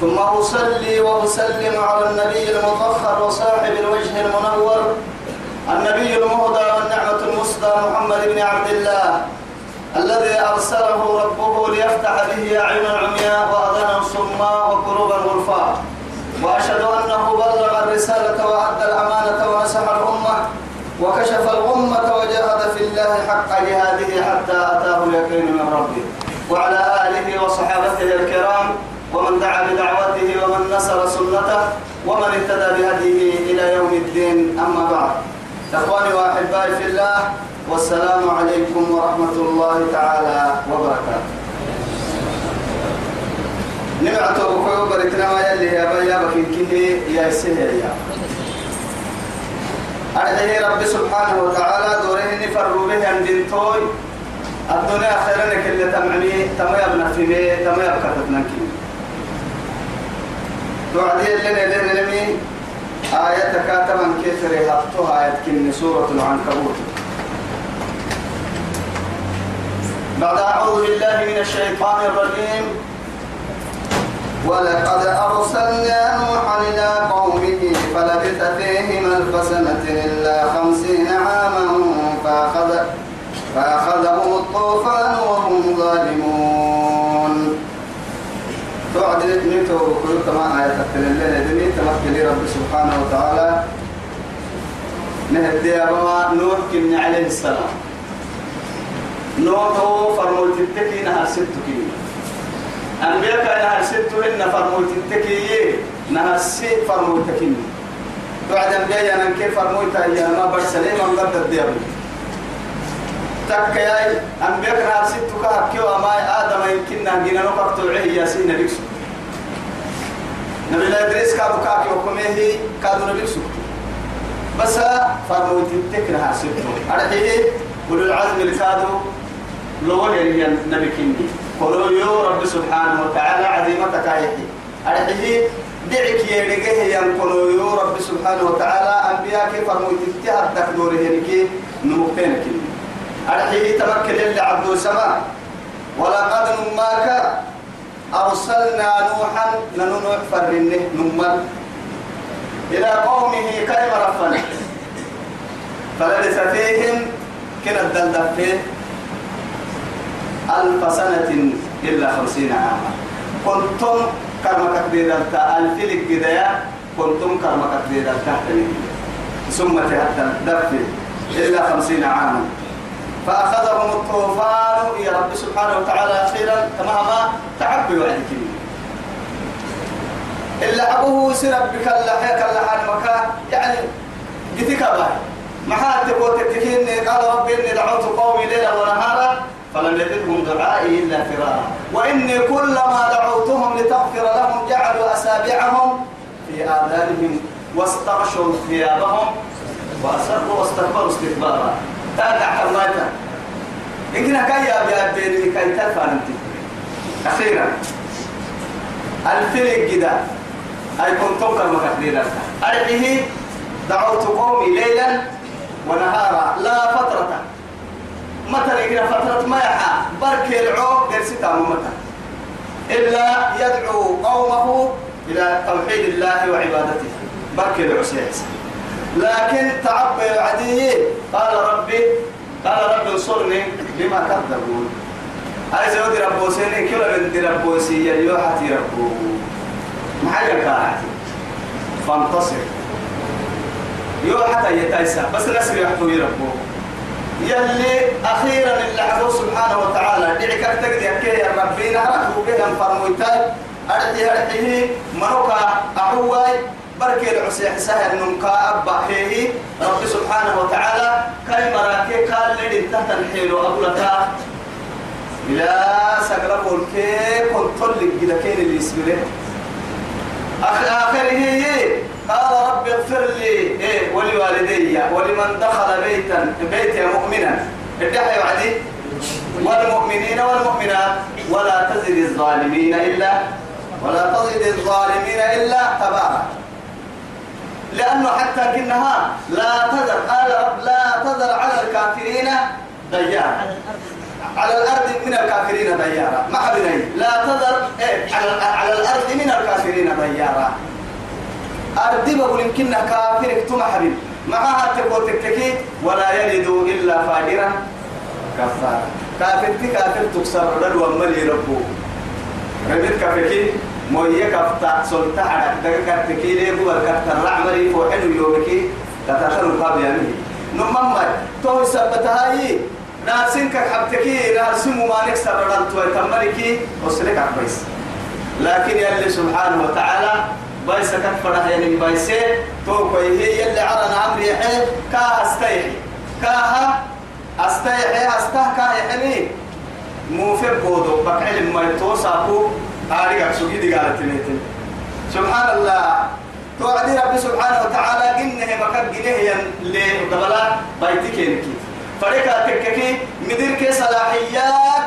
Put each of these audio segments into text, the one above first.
ثم أصلي وأسلم على النبي المطهر وصاحب الوجه المنور النبي المهدى والنعمة المسدى محمد بن عبد الله الذي أرسله ربه ليفتح به أعين العمياء وأذانا صماء وقلوبا غرفاء وأشهد أنه بلغ الرسالة وأدى الأمانة ونصح الأمة وكشف الغمة وجاهد في الله حق جهاده حتى أتاه اليقين من ربه. وعلى آله وصحابته الكرام ومن دعا بدعوته ومن نصر سنته ومن اهتدى بهديه إلى يوم الدين. أما بعد إخواني وأحبائي في الله والسلام عليكم ورحمة الله تعالى وبركاته. نبعته بكوي بركنا ما يلي يا بيا بكين يا سهل يا. أرجه رب سبحانه وتعالى دوره نفر به عند توي. الدنيا خيرا كل تمعني تما يبنى في بي تما يبقى تتنكي توعدي لنا لنا نمي آية كاتبا كيف رهبتها آية كن سورة العنكبوت. بعد أعوذ بالله من الشيطان الرجيم. ولقد أرسلنا نوحا إلى قومه فلبث فيهم ألف سنة إلا خمسين عاما فأخذ فأخذهم الطوفان وهم ظالمون. نتو كل كما آية تلنا دني تمكن رب سبحانه وتعالى. نهدي أبوا نوح كن عليه السلام. نوح فرمول تتكي نهار ست كي أنبياء كان نهار ست إن فرمول تتكي نهار ست فرمول تكين بعد أنبياء يعني كيف فرمول تأيي ما برسلين من قد الديابي تكياي أنبياء كان ست كهكيو أما آدم يمكن نهجينا نقطع عيه ياسين بيكسو. نبي إدريس كادو كاكي وكميه كادو نبيكسو بس فرمو تتكنا ستو أرحيه أولو العزم الكادو لو هي نبي كندي قولوا يو رب سبحانه وتعالى عظيمتك هايحي أرحيه دعك يرجعه ينقلوا يو رب سبحانه وتعالى أنبياء كيف فرمو تتهر تكدوره هنكي نمكتين كندي أرحيه تمكن اللي عبدو السماء ولقد نماك أرسلنا نوحا لنوح فرنه نمر إلى قومه كلمة رفنا فلبث فيهم كنا الدلدل فيه ألف سنة إلا خمسين عاما. كنتم كرمك كبيرة ألف لك كنتم كرمك كبيرة ثم تهدى دفي إلا خمسين عاما. فأخذهم الطوفان يا رب سبحانه وتعالى أخيرا تماما تعبي وعدك. إلا أبوه سرب بك اللحيك اللحان مكان يعني قتك باي ما حد تكتكين قال ربي إني دعوت قومي ليلا ونهارا فلم يزدهم دعائي إلا فرارا. وإني كلما دعوتهم لتغفر لهم جعلوا أسابعهم في آذانهم واستغشوا ثيابهم وأسروا واستكبروا استكبارا. تابع كرماتا يمكن كايا بيا بين كاي تفانت أخيرا الفرق جدا أي كنتم كما كثيرا أرحيه دعوت قومي ليلا ونهارا. لا فترة. متى يجينا فترة؟ ما يحا. برك العو قرستا متى. إلا يدعو قومه إلى توحيد الله وعبادته. برك العسيس لكن تعبر عدي. قال ربي قال ربي انصرني بما كذبون. عايز يودي ربوسين كلا بنت ربوسي يا حتي ربو. ما حاجة كانت فانتصر. يو حتى يتايسا بس نسر يحكوا يربو يلي أخيرا اللي عدو سبحانه وتعالى. دعك تقدي يا ربي. نهرك بهم فرمويتاي أرحي أرحيه. منوكا أحواي بركة العسيح سهل نمكا أبا هي رب سبحانه وتعالى كاي مراكي قال لي تحت الحيل وأقولتا إلى سقرب الكي كنت لك كين اللي يسمره آخره قال رب اغفر لي إيه ولوالدي ولمن دخل بيتا بيتي مؤمنا. ادعي وعدي. والمؤمنين والمؤمنات ولا تزد الظالمين إلا ولا تزد الظالمين إلا تبارا لأنه حتى كنها لا تذر لا تذر على الكافرين ديارا. على الأرض. من الكافرين ديارا. ما حبني لا تذر إيه على على الأرض من الكافرين ديارا. أرضي بقول يمكن كافر اكتم حبيب. معها تقول تككي ولا يلد إلا فاجرا كفارا. كافر تي كافر تكسر رد ومل ربو. ربيت كافكي مويه كفتا سلطة على دقة كتكي ليه هو الكتر العمري فوحن يومكي تتأثر القاب يعني نمم تو سبتها هي ناسين كحبتكي ناسين ما نكسر رد ويتملكي وسلك عبيس لكن يلي سبحانه وتعالى بايسا كفر يعني بايسة تو هي يلي عرنا عمري حي كاها استيحي كاها استيحي استه كاها يحني مو في بودو بكعلم ما يتوسعكو هاريك سوكي دي قالت سبحان الله. توعدي ربي سبحانه وتعالى إنه مكان جنيه اللي قبلا بيتك ينكي فريكا تككي مدير كي صلاحيات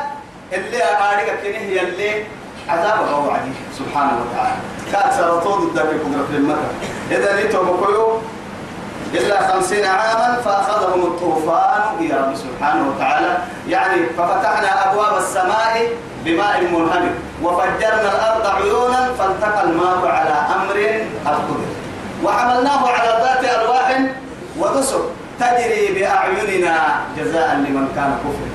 اللي أعارك كنيه اللي عذاب الله عليه سبحانه وتعالى. كان سرطود الدك قدرة المكة إذا نيتوا بكيو إلا خمسين عاما فأخذهم الطوفان. يا رب سبحانه وتعالى. يعني ففتحنا أبواب السماء بماء منهمر. وفجرنا الأرض عيونا فالتقى الماء على أمر قد وحملناه على ذات ألواح ودسر. تجري بأعيننا جزاء لمن كان كفر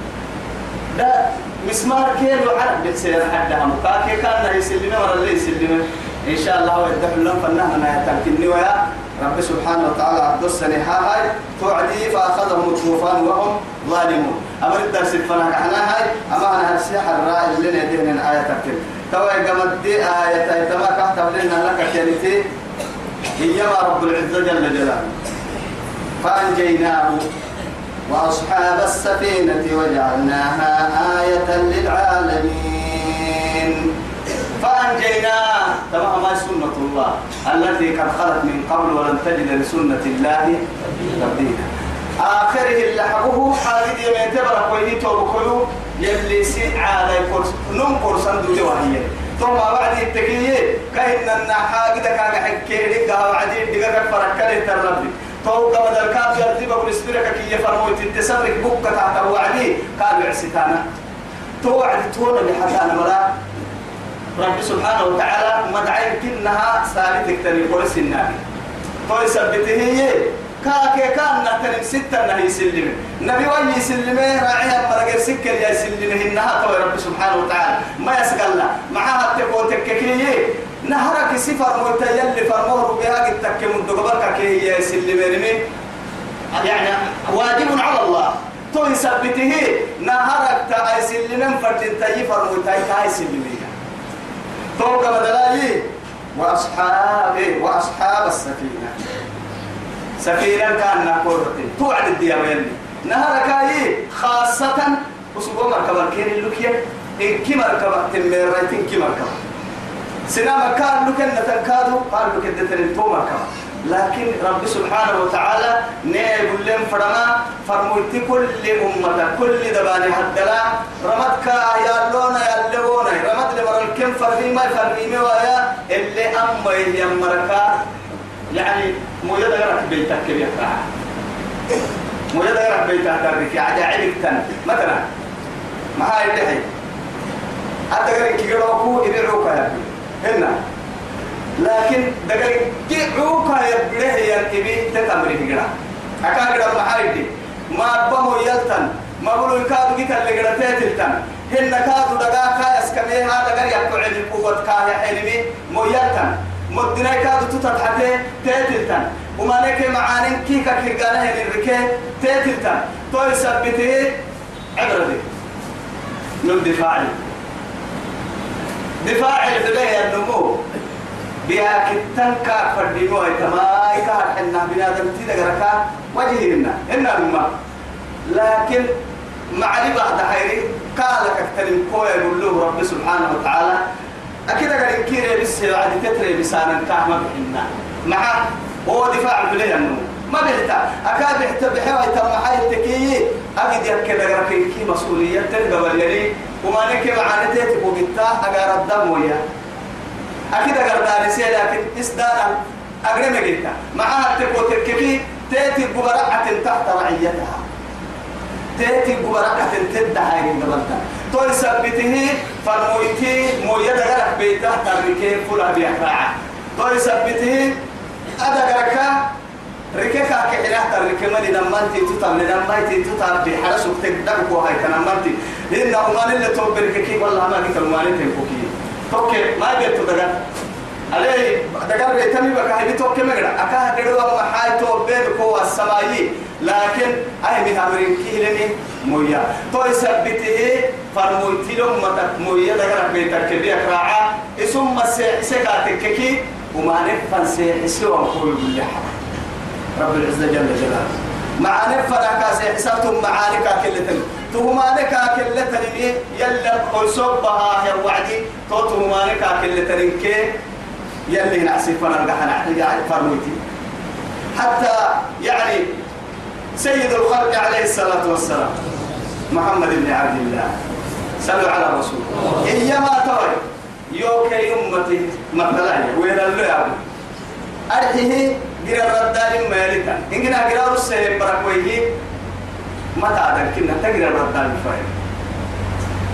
ده مسمار كيلو عرب بتسير حدها. مكاكي كان يسلمه ولا يسلمه إن شاء الله ويدح لهم فنهنا يتمكنني ويا رب سبحانه وتعالى. عبد السنة هاي؟ توعدي فأخذهم الطوفان وهم ظالمون. أمر الدرس فنا كحنا هاي؟ أما أنا هالسيح الرائع اللي ندهن الآية تكتب توا قمت دي آية تما كتب لنا لك كنتي إيما رب العزة جل جلاله. فأنجيناه وأصحاب السفينة وجعلناها آية للعالمين. فأنجيناه تمام ما سنة الله التي قد خلت من قبل ولن تجد لسنة الله تبديلا. آخره اللي حبه حاجد يمين تبرك ويدي توبكلو يلي سي على كورس نم كورسان دولي وهي ثم بعد التكية كأن النحاجد كان حكي لك وعدي دقا فركله تربي توقع بدل كاب يرتي بقول اسبرك كي يفرموا تتسرك بكة تحت وعدي قال عسيتانا توعد تونا لحتى مرا. رب سبحانه وتعالى مدعين كنها سالتك تني قرس النبي. سبته هي كاكي كان نحترم ستة نهي سلمة. نبي وي سلمة راعيها مرقر سكر يا سلمة إنها تو رب سبحانه وتعالى. ما يسقل معها تقول تككيه نهرك سفر متيل فرموه بها قد تكم الدقبرك كي يا سلمة يعني واجب على الله. تو يثبته نهرك تاي سلمة فردين تاي فرمو تاي تاي سلمه توقع بدلاي وأصحاب السفينة. سفينة كان نقولتي توعد الديابين. نهر كاي خاصة أسبوع مركبة كين اللوكية. إن كي مركبة تمرتين كي مركبة سنام كان لك أن تنكادو قال لك أن تو مركبة لكن رب سبحانه وتعالى نيقول لهم فرما فرموت كل أمة كل دباني هدلا رمتك يا لونا يا لونا رمت لمر الكم فرمي ما فرمي ويا. اللي أما يمركا يعني مو يدغرك بيتك كبير. مو يدغرك بيتك ترك عاد عيبك تن. مثلا ما هاي تحي أدغرك كي يروكو يبيعوك يا هنا. لكن دقل جيعوك يبره يركبي تتمري كده أكا كده محايدي. ما بمو يلتن. ما بلو يكادو جيتا اللي كده تيتلتن. هن كادو دقا كايس كميها دقل يبقى عن القوة كايا حلمي مو يلتن. مدنا كادو تتحتي تيتلتن. وما نكي معانين كيكا كيقانا هن الركي تيتلتن. تو يثبته عبرة دي من دفاعي. دفاعي في النمو. بها كتن كا فردينو اي تماي كا حنا بنادم تي دغركا وجهنا ان الماء لكن معرفة بعد حيري قال كتن كوي يقول له رب سبحانه وتعالى. أكيد قال إن كيري بس بعد تتري بسانا كاما بحنا. مع هو دفاع بليه النمو ما بيحتا. أكاد بيحتا بحوا يتم حي التكيي أجد يكيد أغرقين كي مسؤولية تلقى باليلي وما نكي معاني تيتبو بيتا أغار الدم ويا أكيد أغار دارسي لكن إسدانا أغرم جيتا معها تبو تككي تيتي ببرعة تحت رعيتها. تيتي ببرعة تدعى قبلتا تو يثبته فرمويتي مويا دغرك بيتا تركي فلا بيحرع. تو يثبته أدغرك ركيكا كحلا ترك مالي نمانتي تتام لنمانتي تتام بحرسك تقدرك وهاي تنمانتي. لأن أمان اللي توبرك كي والله ما قلت المالي تنفوكي توكي ما قلت دغرك عليه دكار بيتمي بقى هاي توكي مغرا أكا هدروا ما حاي توبير كوا السمايي. لكن أي من أمرين كيلني مويا. تو يثبته فرمويتي لهم متك مويا. دكار بيتك بيك راعة اسم مسيح سكاتك كي. وما نفن سيحسوا وقول بالله رب العزة جل جلاله. معاني فلا كاسي حسابتم معاني كاكلتن تهماني كاكلتن يلا قل صبها يا وعدي. تو تهماني كاكلتن كي يلي نعسي فنرجع يعني فرموتي حتى يعني سيد الخلق عليه الصلاة والسلام محمد بن عبد الله. صلوا على رسول إيما توي يوكي أمتي مثلا وين اللي أرحيه جرى الردان مالكا. إن كنا جرى السهل بركويه. تعدل كنا تجرى الردان فاهم.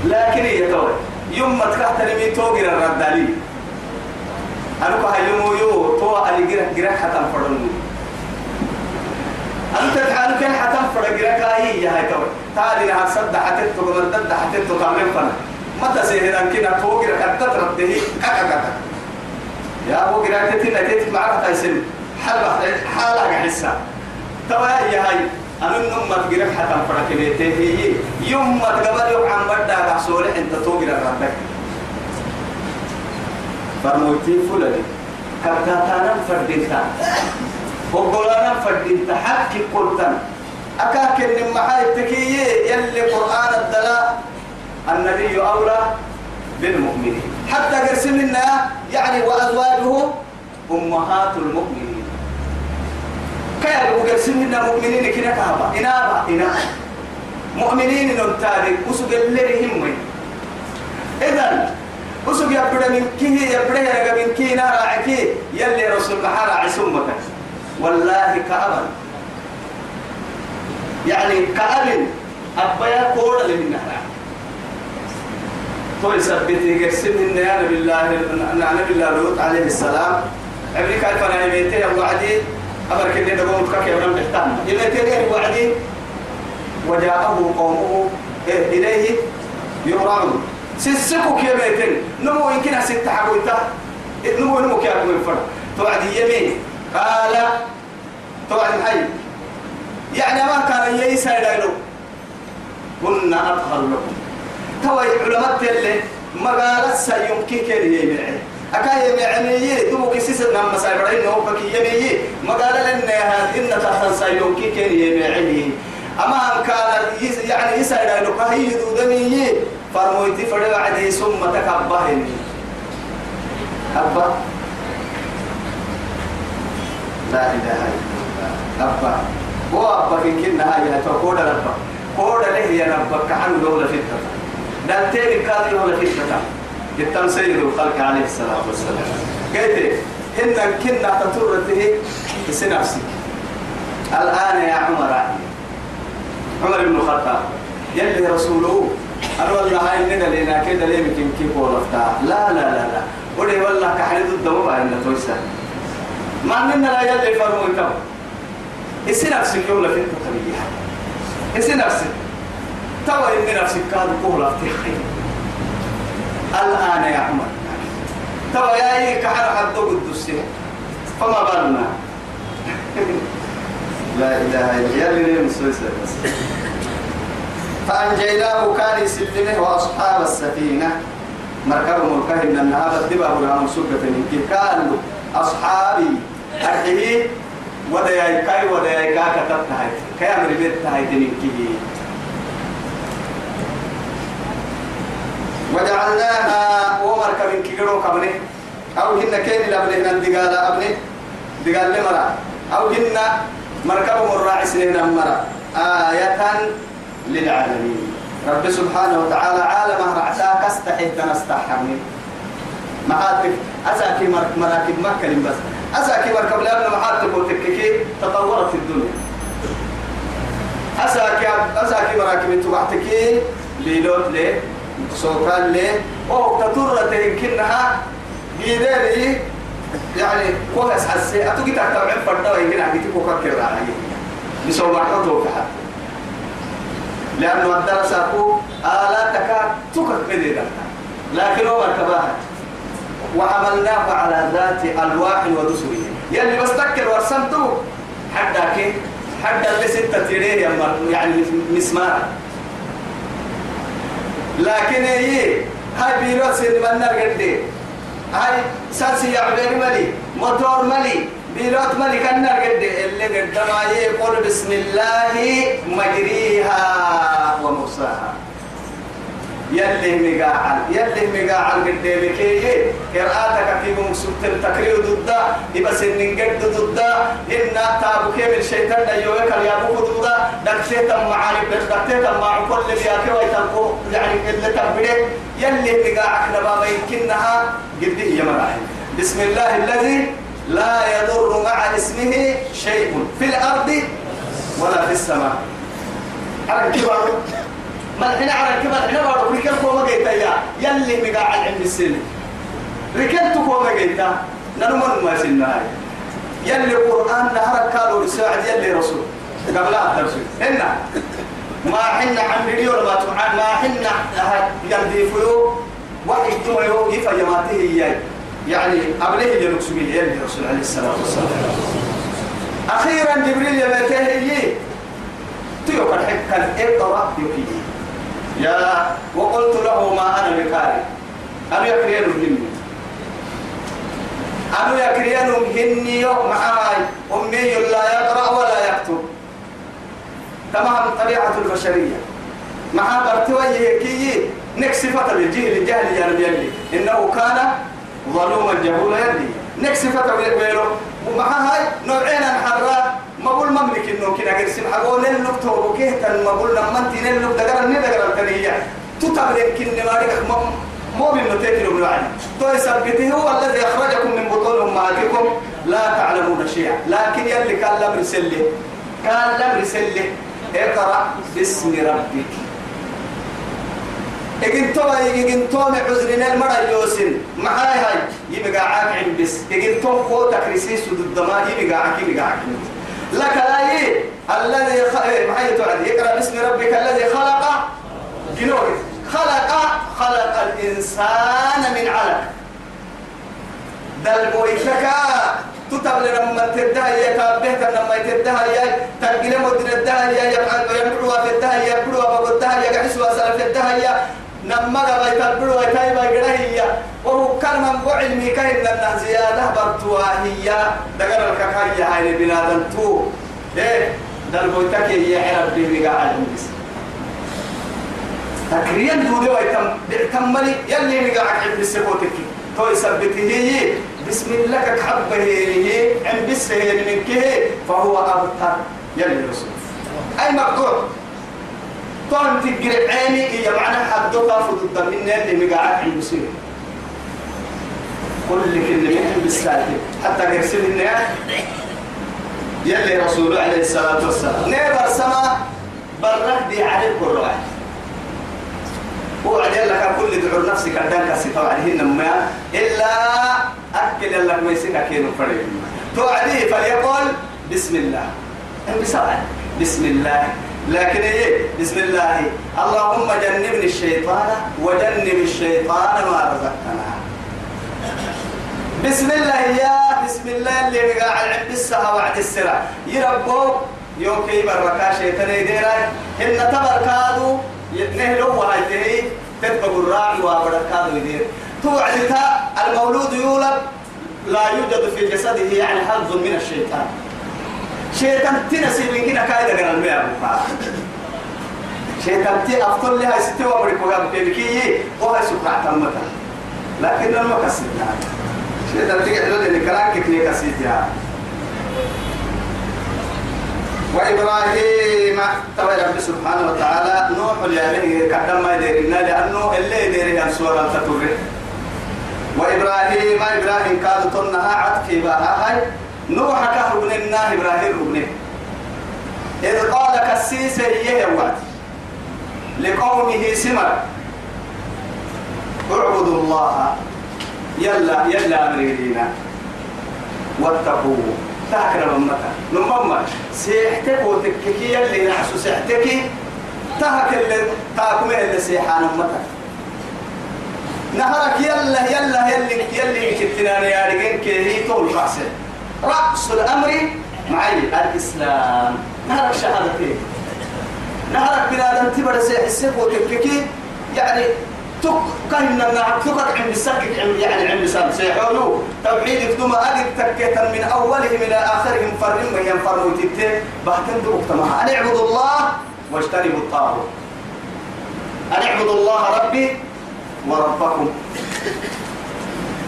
لكن هي توي يوم ما تكحت لمي تو جرى الردان أنا كهيمو يو تو على جرى جرى حتى فرنو أنت تعالوا كان حتى فرق جرى كاهي يا هاي توي تعالي لها صد حتى تو مردد حتى تو تعمل فنا متى سهران كنا تو جرى كتت رده كذا كذا يا أبو جرى تتنا تت معرفة تيسن حلوة حالة حسا. توا يا هاي. أنا نم تجرب حتى فرق بيته. هي يوم ما تقبل يوم عم بدأ كحصول أنت تو جرى ربك فرموتي فلاني. كتاتانا فردينتا وقولانا فردينتا حكي قلتن أكاك إن محاي التكيي يلي قرآن الدلاء. النبي أولى بالمؤمنين. حتى قرسمنا يعني وأزواجه أمهات المؤمنين. كيف قرسمنا مؤمنين كنا كهبا إنابا إنابا مؤمنين نمتاري وسوق اللي هم إذن وسوق يبدا من كيه يبدا يلقى من كيه نار عكي يلي رسول محارة عسومك والله كأبا يعني كأبن. أبايا كورا لمن نهر تو يثبت قسم يا نبي الله نبي الله لوط عليه السلام. أمريكا فانا يميتي يا أمر كني دقوم تكاك يا ولم تحتان يميتي يا وعدي وجاءه قومه إليه يهرعون سيسكو كي بيتن نمو يمكن ست حقويتا نمو نمو كي أكو الفرد توعد يمين قال توعد حي يعني ما كان ييسا يدايلو كنا أطهر لكم. توي علماء اللي مقالة سيمكن كي يمين أكاي يعني دمو كسيس نعم مسايبرين هو كي يمين مقالة لأنها إن تحت سيمكن كي يمين أما أن كان يعني يسأل لك هي دودني فرمويتي فرد عدي ثم تكبهني أبا. لا إله إلا الله. أبا. هو أبا كن كنا هاي. تقول ربا قول له يا ربك؟ عنه دولة فتة دلتين كان دولة جتم سيد الخلق عليه الصلاة والسلام. قلت إن كنا تطرته في نفسك الآن يا عمر. عمر بن الخطاب. يلي رسوله. أنا والله هاي إننا لنا كده ليه يمكن كيف ولفتا لا لا لا لا. ودي والله كحريد الدم ما إننا تويسا ما إننا لا يلي فرمو يتم إسي نفسك يوم لفت تخليها إسي نفسك. توا إن نفسك كاد كولا تخي الآن يا عمر. توا يا إيه كحر حد قدس فما بالنا. لا إله إلا الله. يلي مسويسة بس. فأنجيناه كان يسلمه وأصحاب السفينة. مركب مركه من النهار الدبا ولا مسوقة من كانوا أصحابي أرحيه. وديا كاي وديا كا كتبت هاي كاي أمر بيت هاي تنكيه وجعلناها ومركب كيرو كبني أو هن كين لابنه نندقال أبنه بقال لي مرة أو هن مركب الراعي سنين مرة آية للعالمين. رب سبحانه وتعالى عالم رعتا كستحي تنستحمي معاتك أساكي مراكب مكة بس أساكي مركب لأن معاتك وتككي تطورت الدنيا. أساكي أساكي مراكب تبعتكي ليلوت ليه سوكان ليه؟ أو تطرة يمكنها جيدالي يعني كوهس حسي. أتوكي تحتوعين فردا ويمكن أحكي كوكا كيرا بسوى معتوك حتى لأنه الدرس أكو آلاتك تكت مدينة لكن هو مركباها وعملناه على ذات ألواح ودسر يلي بس تكر ورسمته حدك حتى اللي ستة تيريه يعني مسمار. لكن هي هاي بيروت سيد من قدي هاي ساسي يعبير ملي موتور ملي بيروت ملي كان قدي اللي قدام يقول بسم الله مجريها ومرساها. يلي مقاعد يلي مقاعد قدامك هي قراءتك كيف مقصود التكرير ضد يبس قد ضد إن تابك من الشيطان يومك يا أبوك ضد دكتيت معاني دكتيت مع كل بياك ويتنقو يعني اللي تبرك يلي مقاعد نبابا يمكنها قد هي مراحل بسم الله الذي لا يضر مع اسمه شيء في الأرض ولا في السماء. على ما هنا على الكبر هنا بارك ركل كوما جيتا يا. يلي مقاعد عند السن ركلت كوما جيتا نرمن ما سنها يلي القرآن نهر كانوا رساعد يلي رسول. قبل الدرس هنا ما حنا عن مليون ما تمعن ما حنا يلدي فيو واحد تويو يفا يماته إياه يعني قبله ينكسبه يلي رسول عليه الصلاة والسلام أخيرا جبريل يبته إيه تيوك الحكا اقرأ يكيه يا وقلت له ما أنا بقارئ أنا يكرين مني أنا يكرين مني معاي. أمي لا يقرأ ولا يكتب. تمام طبيعة البشرية. مع برتوي كي نكسفة بالجهل الجهل جانب يلي. إنه كان ظلوما جهولا يلي. نكسفة بالجهل ومع هاي نوعين الحرة ما بقول مملك إنه كنا قرسم حقول نلقط وكيه ما بقول لما أنت نلقط دقر ندقر التنية تتبلك كن ما مو من نتيجة من وعد تو يثبته هو الذي أخرجكم من بطون أمهاتكم. لا تعلمون شيئا. لكن يلي كان لم رسله كان لم رسله اقرأ باسم ربك. إجن توما إجن توما عذرنا المرة يوسن. معاي هاي. يبقى عاك بس. إجن توم خو تكريسي سود الدماء يبقى عاك يبقى عاك. لك لا الذي خ... معاي تعد يقرأ باسم ربك الذي خلق. جنوب خلق خلق الإنسان من علق. دل بويتك تتبل لما تدها يا تابهت لما تدها يا تقل مدن الدها يا يبعوا في الدها يا يبعوا بقدها يا قحس وسال في الدها يا نما قبل تبلوا تاي بقدها هي وهو كلمة وعلمي كاين لنا زيادة برتوا هي دقر الككاية هاي بنادم تو. إيه؟ دل بويتك يا عرب بيبقى على المس تكريا دودي ويتم تملي يلي مقعد عند السبوتك تو يثبته بسم الله كحبة عن من كه فهو أبتر يلي رسول أي مقطوع. طعم تقرأ عيني هي معنى حد طرف ضد من اللي مقعد عند بسير كل كلمة بالسالك حتى يرسل الناس يلي رسول عليه الصلاة والسلام. نيبر سما برد على القرآن وعد لك كل دعو نفسك أدانك سفا عليهن ما إلا أكل لك ما يسيك أكيد فريق. توعدي فليقول بسم الله. بسرعة بسم الله. لكن إيه؟ بسم الله. اللهم جنبني الشيطان وجنب الشيطان ما رزقتنا. بسم الله يا بسم الله اللي قاعد عند السها وعد السرع يربو يوم كي بركا شيطان يديرا إن تبركادو نهلو وهاي تتبع الراعي وبركاته يدير. توعدتا المولود يولد لا يوجد في جسده يعني حظ من الشيطان. شيطان تنسي من كنا كايدا قرن مياه شيطان تي أفضل لها ستة وبركوا يا بكي وهي سكرة تمتا لكن كسبنا شيطان تيجي تقول لي كلام كيف كسيتها وإبراهيم. تبا رب سبحانه وتعالى نوح اللي كدم ما يديرنا لأنه اللي يدير السورة تطره وإبراهيم إبراهيم كاد تنها عتكي بها. هاي نوح كهربنا إبراهيم ربنا إذ قال كسيس يهوات لقومه سمر. اعبدوا الله. يلا يلا أمرينا واتقوه. تاكل ممتا نمما سيحتك وتككي اللي نحسو سيحتكي تاكل اللي تاكم اللي سيحان ممتا نهرك يلا يلا يلي يلي كتنا يا رجال كي طول رأسه. رأس الأمر معي الإسلام. نهرك شهادتين نهرك بلاد تبر سيحسك وتككي يعني تك تك عند السكك يعني عند سام سيحولو توحيد ثم أجد تكيتا من أولهم إلى آخرهم فرم وين فرموا تبتي. بهتن دوك تمام أن اعبدوا الله واجتنبوا الطاغوت. أن اعبدوا الله ربي وربكم.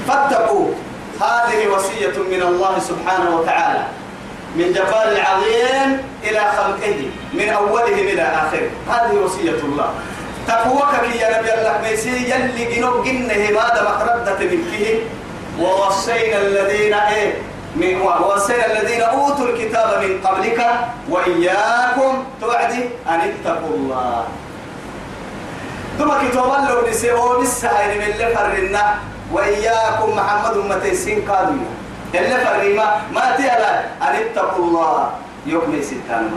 فاتقوا. هذه وصية من الله سبحانه وتعالى. من جبار العظيم إلى خلقه من أولهم إلى آخره. هذه وصية الله. تقوك يا نبي الله. ميسي يلي جنوب جنة ماذا مقردة منكه ووصينا الذين إيه؟ من ووصينا الذين أوتوا الكتاب من قبلك وإياكم توعدي أن اتقوا الله. ثم كتاب الله نسيو نسهل من اللي فرنا وإياكم محمد امتي قالوا اللي فرما ما تيلا أن اتقوا الله. يوم ستان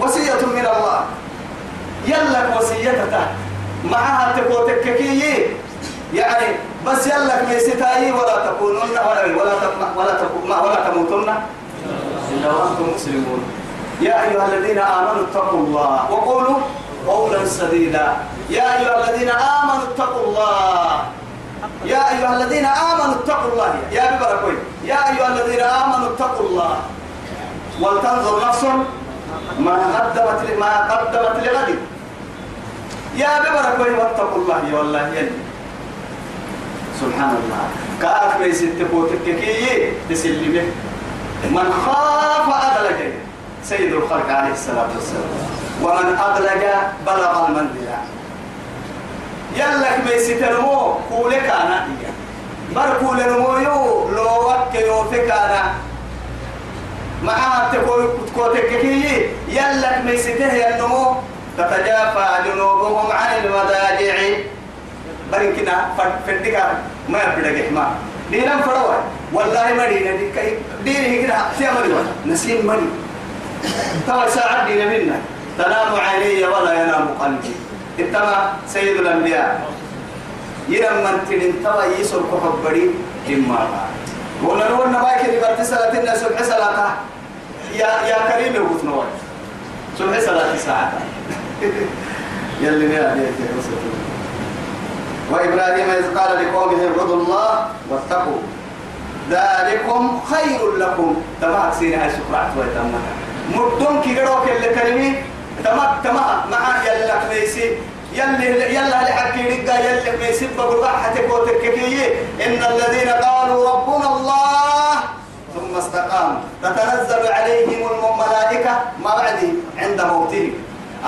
وصية من الله. يلا وصيتك معها تقوتك كي. يعني بس يلا ميستاي ولا تكونون ولا ولا ولا ولا, ولا تموتن. الا وأنتم مسلمون. يا أيها الذين آمنوا اتقوا الله وقولوا قولا سديدا. يا أيها الذين آمنوا اتقوا الله. يا أيها الذين آمنوا اتقوا الله. يا ببركوي. يا أيها الذين آمنوا اتقوا الله. ولتنظر نفس ما قدمت ما قدمت لغد. يا ببرك وي واتقوا الله يا والله. يلي سبحان الله كاك بيس التبوتك كي تسلمه من خاف أدلج سيد الخلق عليه الصلاة والسلام. ومن أدلج بلغ المنزلة يلك بيس تنمو كولك أنا. بر كول نمو يو لو وك يو فكانا معها تقول تكوتك كي يلك بيس تهي النمو تتجافى جنوبهم عن المضاجع. بركنا فردك ما يبدأ حما دينا فروا والله ما دينا دينا كده سيا مري نسيم مري ترى ساعة دينا منا. تنام عيني ولا ينام قلبي. اتما سيد الأنبياء. يرم من تلين توا يسر كحب بري. إما ولا نقول نبايك اللي برتي صلاة الناس سبح صلاة يا يا كريم يوقف نور سبح صلاة ساعة يلي نادي وإبراهيم إذ قال لقومه اعبدوا الله واتقوا. ذلكم خير لكم. تبعك سينا هاي سكرات ويتمك مدون كي قروك اللي كلمي تمك تمك مع يلا ميسي. يلي يلا لحكي رقا يلي ميسي بقول حتى كوتك إن الذين قالوا ربنا الله ثم استقاموا. تتنزل عليهم الملائكة ما بعد عند موتهم.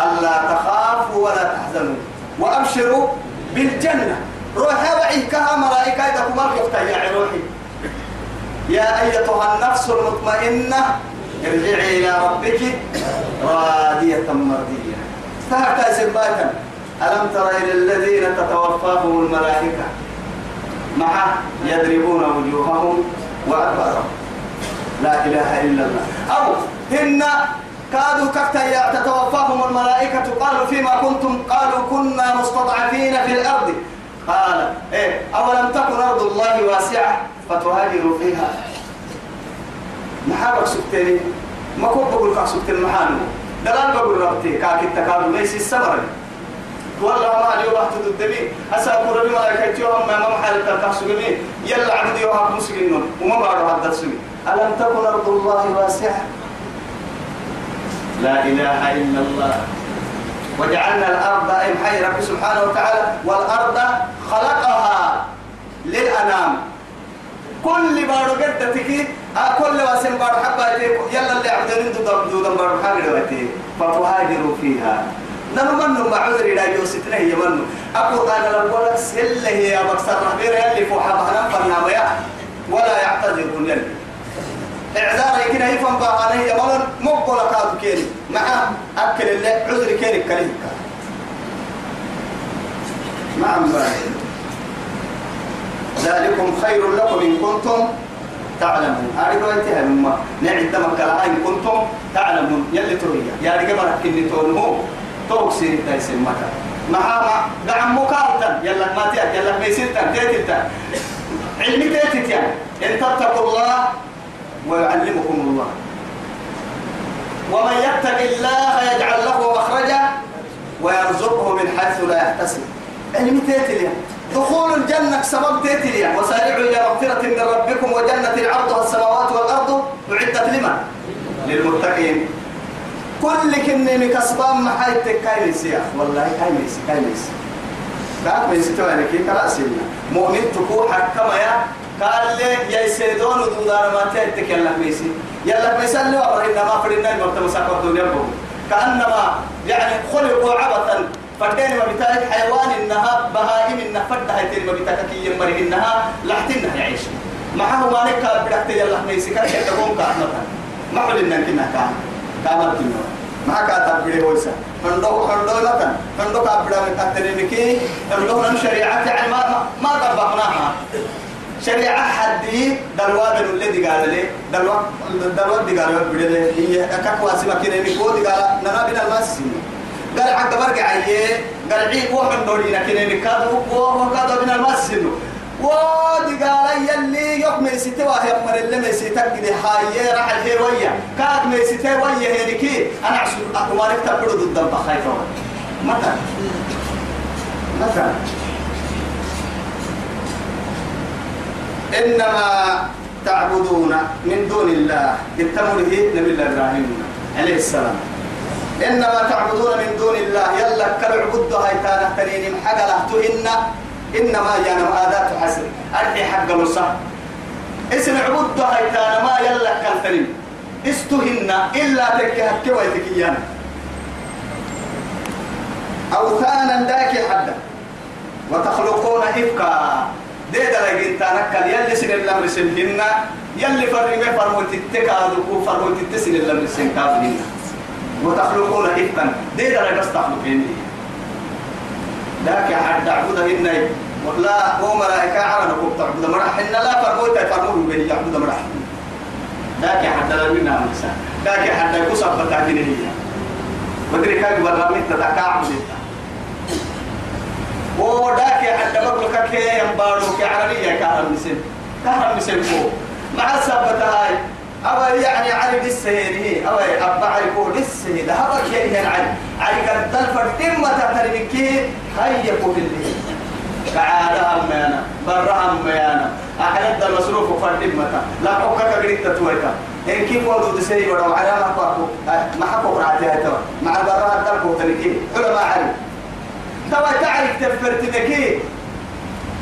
ألا تخافوا ولا تحزنوا. وأبشروا بالجنة. روحي وعي ملائكة إذا كما يا روحي. يا أيتها النفس المطمئنة ارجعي إلى ربك راضية مرضية. استهكا سباتا ألم تر إلى الذين تتوفاهم الملائكة؟ مع يضربون وجوههم وأدبارهم. لا إله إلا الله. أو هن كادوا كتا تتوفاهم الملائكة قالوا فيما كنتم قالوا كنا مستضعفين في الأرض. قال إيه أولم تكن أرض الله واسعة؟ فتهاجروا فيها. محابك سكتني ما كنت بقول كاك سكتن محانو دلال بقول ربتي كاك التكاد ليس السمر والله ما اليوم رحت الدمي أسأل ربي ملائكة يوم ما محل سكتني يلا عبد يوم مسكين وما بعد هذا السكين ألم تكن أرض الله واسعة؟ لا إله إلا الله. وجعلنا الأرض أي محي رب سبحانه وتعالى والأرض خلقها للأنام. كل بارو قد تكي آه كل واسم بارو حبا يلا اللي عبدين دودم دودم بارو حاجة دواتي فتهاجروا فيها. نما منو ما عذر إلى يوسفنا هي منو أبو قال الأول سل هي بكسر رحبير يلي فوحة بهنا فرنا ولا يعتذرون يلي إعذار يمكن هي فن باهانه هي ملن مقبل كادو كيني. مع أكل اللي عذر كيني كريم نعم ذلكم خير لكم إن كنتم تعلمون. هذه روايتها مما نعد دمك إن كنتم تعلمون. يلي ترويا يا رجال مركني تونمو توكسي تايسين مكا مع دعم مكالتا. يلا ما تيا يلا ميسيتا تيتتا علمي تيتت يعني إن تتقوا الله ويعلمكم الله. ومن يتق الله يجعل له مخرجا ويرزقه من حيث لا يحتسب. علم تيتليا دخول الجنة سبب تيتليا وسارعوا إلى مغفرة من ربكم وجنة عرضها السماوات والأرض. أعدت لمن؟ للمتقين. كل كنني كسبان ما حيتك كايميس يا والله كايميس كايميس بعد ما يستوى لك كراسينا مؤمن تكون حكما يا. قال لي يا سيدون ودار ما تيتك يلا ميسي يلا ميسي اللي أمر إنما فرنا المرتبة ساقط الدنيا كأنما يعني خلقوا عبثا. فردين ما بتاعك حيوان إنها بهائم إنها فرد هاي ما بتاعك كي يمري إنها لحتنا يعيش. معه ما نكال بدك يلا ميسي كان يتقوم كأنها ما حل إنك إنها كان. كامل كنوا ما كاتب بلي ويسا فندو فندو مثلا فندو كابدا من كاترين مكي فندو نم شريعة يعني ما ما طبقناها. شريعة حدي دلوا بن الذي قال لي. دلوا دلوا دي قال بدي لي هي كاكوا سما كده مكو دي قال ننا بنا الماس قال حق برجع عيه قال عيب وحن دورينا كده مكادو وكادو بنا الماس ودي قال يلي يوم ميسيتي وهي أمر اللي ميسيتك دي هاي راح الهيوية كاد ميسيتي وهي هيركي أنا عشان أقوالك تبرد ضد البخايفة متى متى إنما تعبدون من دون الله. اتمره نبي الله إبراهيم عليه السلام. إنما تعبدون من دون الله. يلا كالعبد هاي تانا تنين محقلة تهن. إنما يانا آدات حسن أرحي حق مصح اسم عبد هاي ما يلا كالتنين استهن إلا تكي هكي ويتكيان أوثانا داكي حدا. وتخلقون إفكا. دي دلقين تانكال يلي سن الأمر سنهن يلي فرمي فرمو تتكادو فرمو تتسن الأمر سنكافهن وتخلقون إفكا. دي دلق استخلقين لكن حد تعبدهن لا هو ملائكة على نقوم تعبد مرح إن لا فرمو تفرمو به يعبد مرح لكن حد لا منا مسا لكن حد يكون صبتا هي ودري كاك برامي تتكاعب وداك حتى بقول كي ينبارو كعربية كهرب مسن كهرب مسن فو مع السبت هاي. أو يعني علي السهيري أو أبا عيكو للسهير هذا كي يعني علي. علي قد الفرد إما تتربك هاي يقول اللي كعادة أميانا برا أميانا. أحلت المصروف فرد متى لا حكك قريت تتويتا إن كيف وضو تسيري ولو على ما حقوق ما حقوق رعاتها مع برا الدركو تنكي علماء علي. توا تعرف تفرت ذكي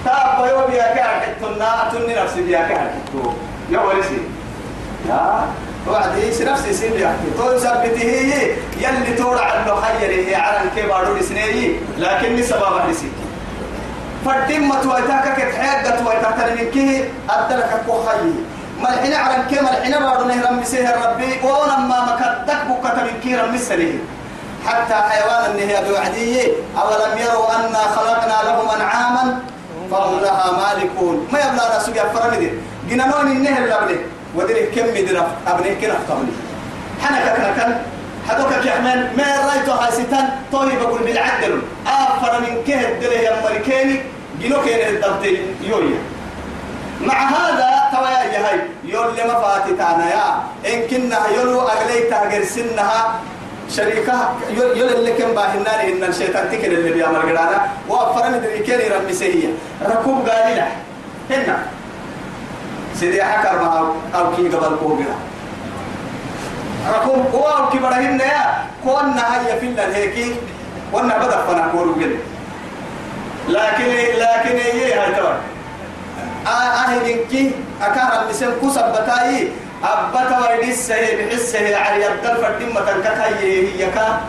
تاب يوم يا كار حتنا تني نفسي يا كار حتو يا ولسي يا وعدي نفسي سين يا تو يثبته هي يلي تورع عنه خير هي على الكبار سنيي لكني سبب نسي فردين ما تويتاك كتحيق تويتاك من كيه؟ أدلك كوخي ملحنا على كي ملحنا بارو نهرم مسيه ربي. ونما مكدك بكتا من كيرا مسليه حتى حيوان النهي بوعديه أولم يروا أنا خلقنا لهم أنعاما فهم لها مالكون. ما يبلغ ناس يا فرمدي جنانون النهي اللي ودري كم مدرف أبني كنا فتمني حنا كنا كان حدوك يا حمان ما رايتو هاي ستان طيب بقول بالعدل. آفر من كهد دله يا مريكاني جنو كين الدبتين يويا. مع هذا توايا هاي يقول لي ما فاتتانا يا. إن كنا يلو أغليتها غير شريكة يقول اللي كم باهنا إن الشيطان تكل اللي بيعمل قرانا. وأفرم دريكين رمي سهية ركوب قال له هنا. سيدي حكر ما أو كي قبل كوبرا ركوب هو أو كي برهن يا كون هيا في الله هيك وأنا بدأ فنا كورو قل لكن لكن هي هاي ترى؟ أهل إنكي أكهر المسلم كسبتاي أبتا ويدسه بحسة على يبدل فردمة ككاي هي كا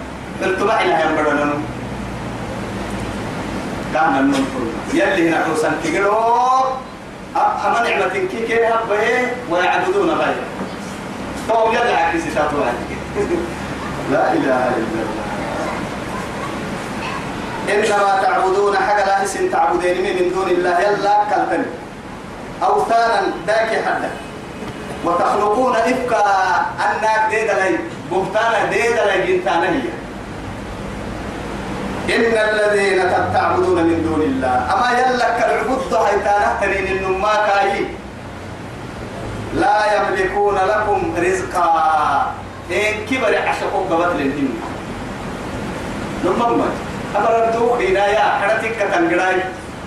التبع لها ينبرنا كان النمطر يلي هنا حسن كيرو أما نعمة كي كي هبه ويعبدون غيره. تو يلا عكسي تاتو لا إله إلا الله. إنما تعبدون حاجة لا اسم تعبدين من دون الله. يلا كالتن أوثانا داكي حدا وتخلقون إفكا. أنك ديدا لي بهتانا ديدا لي جنتانا هي. إن الذين تعبدون من دون الله. أما يلا كالعبد هيتانا تنين النما كاي لا يملكون لكم رزقا. إن كبر عشقوا قبط للدين نمم أمر دوك هنا يا حرتك كتنقراي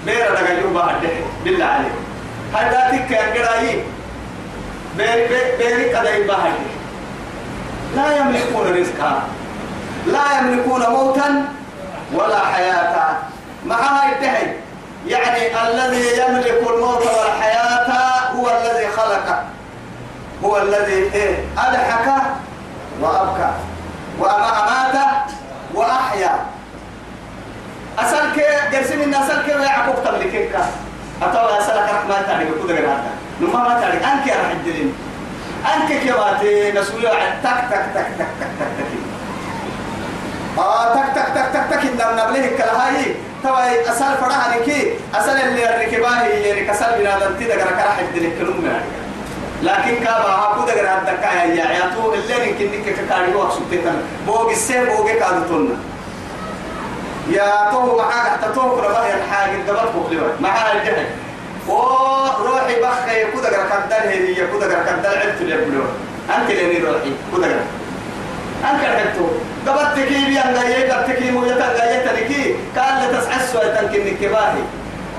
بير دقا يوبا هده بالله عليك حرتك كتنقراي بير بير بير يوبا هده لا يملكون رزقا. لا يملكون موتا. ولا حياة. معها ينتهي يعني الذي يملك الموت والحياة هو الذي خلق. هو الذي إيه؟ أضحك وأبكى. وأمات وأحيا. أسألك جرسي من أسألك يا عقوب تملكك أتوا أسألك تعرف كده غير هذا نما ما تعرف أنك يا رح الدين أنك كباتي مسؤولية عن تك تك تك تك تك تك تك. آه تك تك تك تك تك إن نبله كلهاي توا أسأل فرها نكي أسأل اللي الركباه اللي كسل بنا دمتي دقرا كرح الدين كلهم. يعني لكن كابا هاكو دقرا هدكا يا عياتو اللي نكي نكي كاري وقت سبتنا. بوغ السيب بوغ كادتونا يا تو معاك حتى تو كنا ما هي الحاجة دبر بقلبك معاك الجهل وروحي بخي. كودا غير كدل هي كودا غير كدل عدت اللي يقولون أنت اللي روحي. كودا غير أنت عدتو دبرت كي بي أن جاي دبرت كي مو يتا جاي تنكي. قال لا تسعى سوى تنكي نكباهي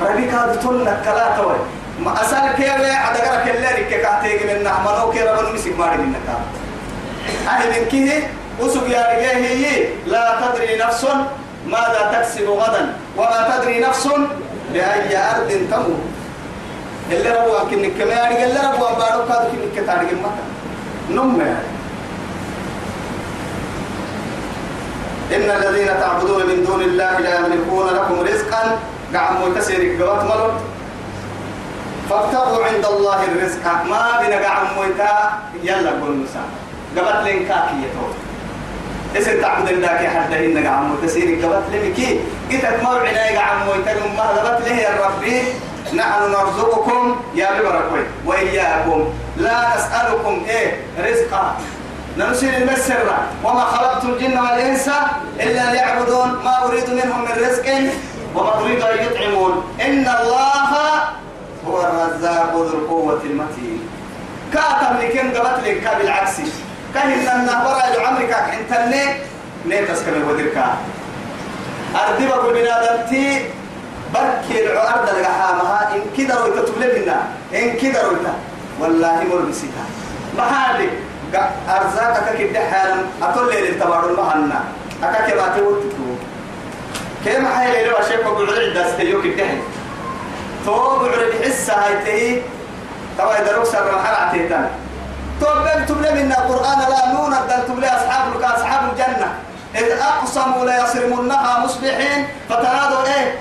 ربي كاد تقول كلا توي ما أسأل كي بي عدغرك اللي رك كاتيك من نحمنو كي ربنا مسك ماري منك أهل من كيه؟ وسق يا رجال هي لا تدري نفس ماذا تكسب غدا. وما تدري نفس بأي أرض تموت. اللي ربوا كنك كما يعني اللي ربوا بارو كادو كنك تاريخ مكة نم إن الذين تعبدون من دون الله لا يملكون لكم رزقا. قعم متسيرك قوات ملو فابتغوا عند الله الرزق. ما بنا قعم ميتا يلا قول نسا قبت لين كاكي يتوب اسم تعبد الله كي حد هنا قعم متسيرك قبت لين كي. قلت موعنا قعم ميتا ما قبت له يا ربي؟ نحن نرزقكم. يا ببركوي وإياكم. لا نسألكم إيه؟ رزقا. نرسل المسر وما خلقت الجن والإنس إلا ليعبدون ما أريد منهم من رزق وما أريد أن يطعمون. إن الله هو الرزاق ذو القوة المتين. كاتم لكن قبت لك بالعكس. كهن النهبرة لعمرك حنتني نيتس كما ودركا أردبك بنادمتي بركي العرض لقحامها إن كده رويتا إن كده رويتا والله مر بسيطة ما أرزاقك كده حالا أطول لي للتبارو المهنة أكا كباتي وتتو كيما حي لي وشيك وقعد عدة ستيو كده تو بعد بحسة هاي تهي توا يدروك سر محل عتيتان تو بل تبلي من القرآن لا نون الدل تبلي أصحاب لك أصحاب الجنة. إذ أقسموا لا يصرمنها مصبحين فتنادوا إيه؟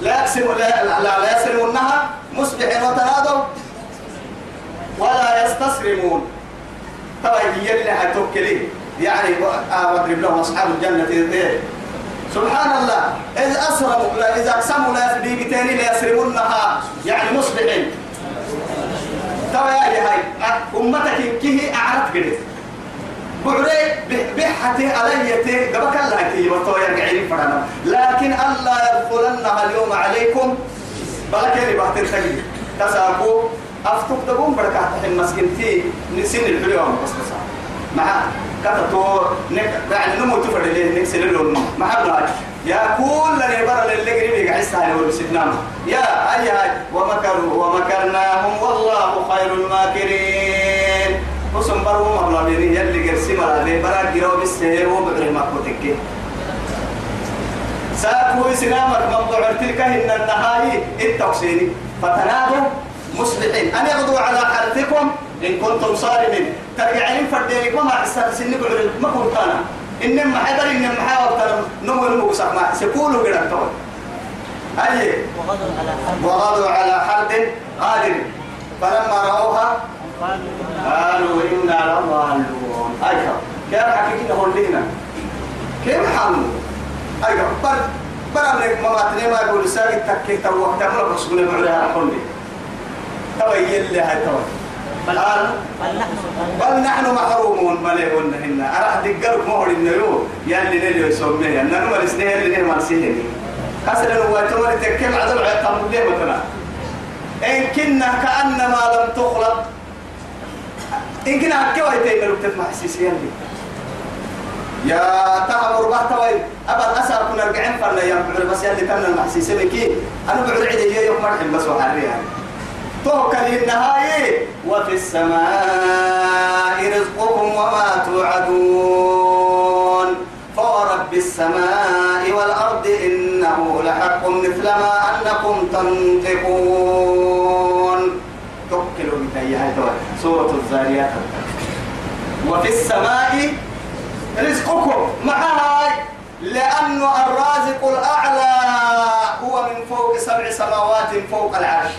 لا يقسم لا, لا, لا يسرمونها مصبحين وتنادوا ولا يستصرمون طبعا هي اللي هتوكلي يعني واضرب لهم أصحاب الجنة إيه؟ سبحان الله اذ أسرموا لا إذا أقسموا لا بيجتاني لا يسرمونها يعني مصبحين. طبعا يا هاي أمتك كيه أعرف قريب بعري بحتي علي قبك الله كي وتو يرجعين فرنا. لكن الله يدخلنها اليوم عليكم. بلكني بحت تجي تساقو أفتك تقوم بركة تحن مسكنتي نسين الحلوة بس بس مع كتتو نك يعني نمو تفرد ليه نكسر اللون مع بلاج. يا كل اللي برا اللي قريب يقعس على ورسدنا يا أي هاي ومكروا ومكرناهم والله خير الماكرين. وسم برو مبلا بيني يلي قرسي مرا لي. برا جراو بالسهر وبعري ما كوتك ساكو سنامك مبضوع تلك هن النهاي التقسيني فتنادوا. مصلحين أن يغدوا على حرثكم إن كنتم صارمين. ترجعين فردينكم ما حسنا سنك ما كنت أنا. إنما حدر إنما حاول. نمو نمو بسق ما سكولوا قد أنتوا. أي. وغدوا على حرد قادر فلما رأوها قالوا إنا لضالون. أي كيف حكينا هولينا كيف حمو أي بر بر أمريك ما ما يقول ساقي تكي تو وقت أمرك رسول بعلها حولي توي اللي هاي توي بل بل نحن محرومون مليون هنا أرح دقرك مهر النيو. يلي نلي يسميه. أننا نمر سنين اللي نمر سنين كسر هو تمر تكيم عدم عقام ليه مثلا إن كنا كأنما لم تخلق. إن كنا كيف يتيمر بتسمع حسيسيا لي يا تهمر بحت وين أبى أسأل كنا رجعين فرنا يا بس يلي كنا المحسيسين كي؟ أنا بعد عيد يوم مرحب بس وحري يعني. توكل النهاية وفي السماء رزقكم وما توعدون. فورب السماء والأرض إنه لحق مثل ما أنكم تنطقون. توكلوا بتايها سورة الزاريات. وفي السماء رزقكم معها لأنه الرازق الأعلى هو من فوق سبع سماوات فوق العرش.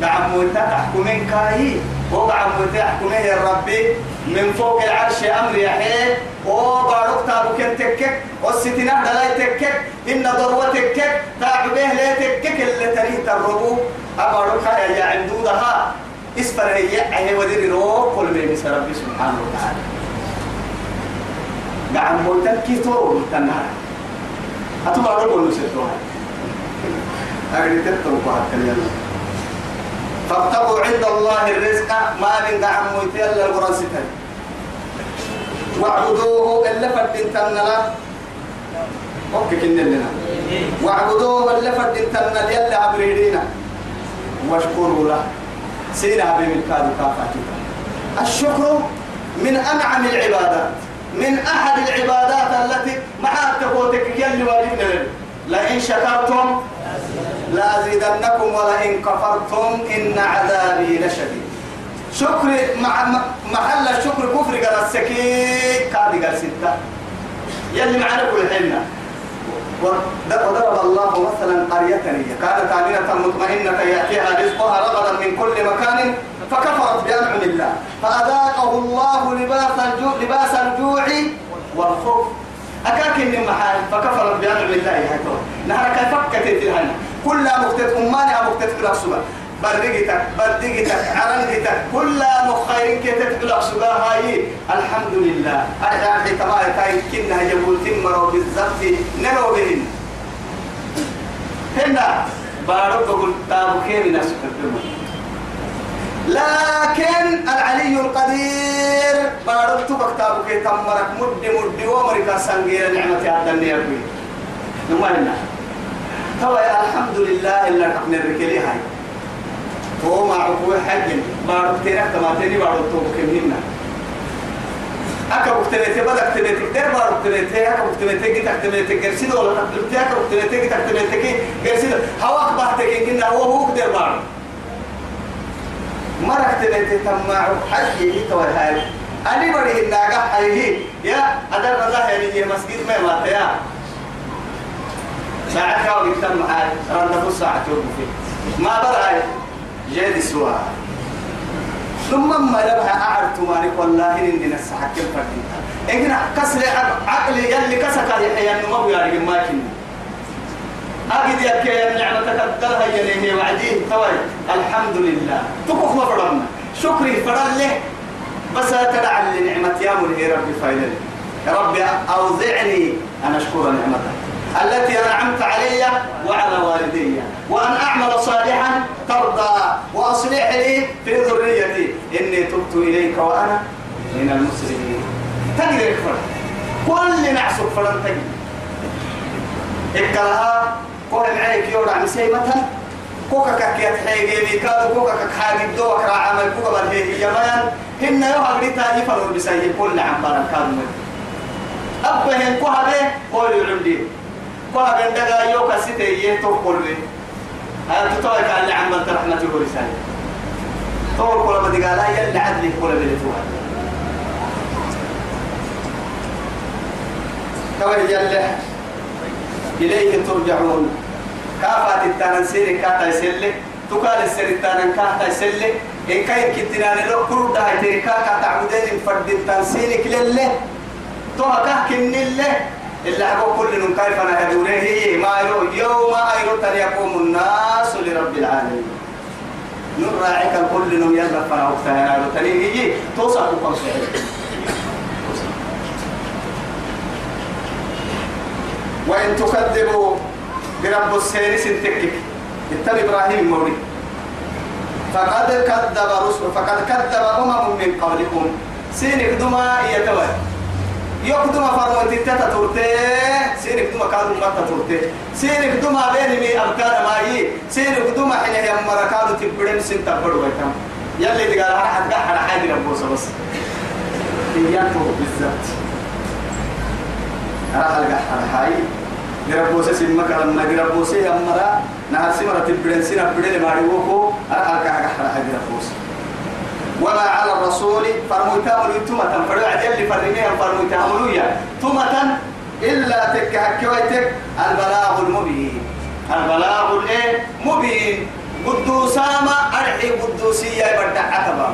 نعم تحكمين كاي وقع تحكمين يا ربي من فوق العرش أمر يحيي وبارك تابوك تكك والستنا دلاي تكك إن ضروة تكك تعبه لا تكك اللي تريه تربو. أبارك يا عندودها إسفر هي هي ودير رو كل بس ربي سبحانه وتعالى. نعم متكي تو تنهار أتبع ربو نسيتوها أغني تتركوا هكذا فابتغوا عند الله الرزق ما من دعم ميتيل القرآن واعبدوه إلا فدين تنلا أوكي كنا لنا. واعبدوه إلا فدين تنلا يلا عبريدينا واشكروا له. سينا بمن كادوا كافاتك الشكر من أنعم العبادات من أحد العبادات التي مع تقوتك يلي واجبنا لئن شكرتم لأزيدنكم ولئن كفرتم إن عذابي لشديد. شكر مع محل الشكر كفر قال السكين كادي قال ستة. يلي معنا كل حنا وضرب الله مثلا قرية كانت آمنة مطمئنة يأتيها رزقها رغدا من كل مكان فكفرت بأنعم الله. فأذاقه الله لباس الجوع لباس الجوع والخوف. أكاك إن محال فكفرت بأنعم الله يا نهار كيف فكت تلهنا كلها مكتت أمانها مكتت كلا سبا بردقتك بردقتك عرنقتك كلها مخيرين كي تتبلغ سبا هاي الحمد لله أرجع في تمام تاي كنا جبول تمروا بالزبط نلو بهن. هنا. بارك بقول تابو كيمي ناس لكن العلي القدير بارك كي تمرك مد مد ومرك سنجير نعمة هذا النيابي نمالنا توا الحمد لله إلا نحن الركلي هاي. هو مع عقوة حج بارك تيرك تما تاني بارك توبك مننا أكا بكتبتي بدك تبتي كتير بارك تبتي أكا بكتبتي جيت تبتي جرسيد ولا تبتي أكا بكتبتي جيت تبتي جرسيد هواك بحتك إن هو هو كتير بارك مرك تبتي تما حج يجي توا هاي. أنا بدي الناقة هاي يا أدر الله يعني مسجد ما مات ساعة كاو معاي رد نص ساعة توقف ما برأي جيد سوا ثم ما لبها أعرت مالك والله إن دين الساعة كم فردين إن كسر عقلي يلي كسك يحيى النمو يا رجل ما كني. أجد يا كي نعمة تقدرها يليه وعديه توي الحمد لله. تكوخ ما فرنا شكري فرن له بس تدع لنعمة يا مرهي ربي فايدة يا ربي أوزعني أن أشكر نعمتك. التي أنعمت علي وعلى والدي وأن أعمل صالحا ترضى وأصلح لي في ذريتي. إني تبت إليك وأنا من المسلمين. تقدر فرق كل نعسك فرن تقدر إكلها قول معيك يورع مسيمة كوكا كاكيات حيجي ميكادو كوكا كاكحاجي دوك راعمل كوكا بالهي يمان هن يوها قريتا يفروا بسيه كل عم بارك كادو أبهن كوها به قول يعمدين كوها بندقا يوكا ستي يهتو قلبي هاي تتوى كان اللي عملت رحمته ورسالة طول كل ما تقال هاي اللي عدلك كل بلتوها كوي يلي إليه ترجعون. كافات التنسير كاتا يسلي. تقال السر التنن كاتا يسلي. إن كاين كتنا لو كرد هاي تركا كاتا عودين فرد التنسير كلله توها كهكن الله إلا أقول كل من كيف أنا هدوره ما يوم أيرو يقوم الناس لرب العالمين. نراعيك الكل نم يلا فنا وقتها يا تري توصل كم وإن تكذبوا برب السير سنتكك اتبع إبراهيم مولي. فقد كذب رسل فقد كذب أمم من قبلكم. سينك دما يتوى يقدم فرمت تتا تورتي سينك دما كادو متا تورتي سينك دما بين مي أبكار ماي سينك دما حين هي مركادو تبدن سن تبدو بيتام يلي تقال أنا حد قاعد حاجة ربوس بس إياكو بالذات أنا هلقى هاي نربوسه سمك لما نربوسه أمرا نهار سمرة تبدن سنة بدن ما يوكو أنا هلقى هاي نربوسه وما على الرسول فرموتا ملوتمة فروا عدل فرميها فرموتا ملويا تمة إلا تكهكويتك البلاغ المبين. البلاغ الايه مبين. قدوسا ما أرحي قدوسية بدع عتبا.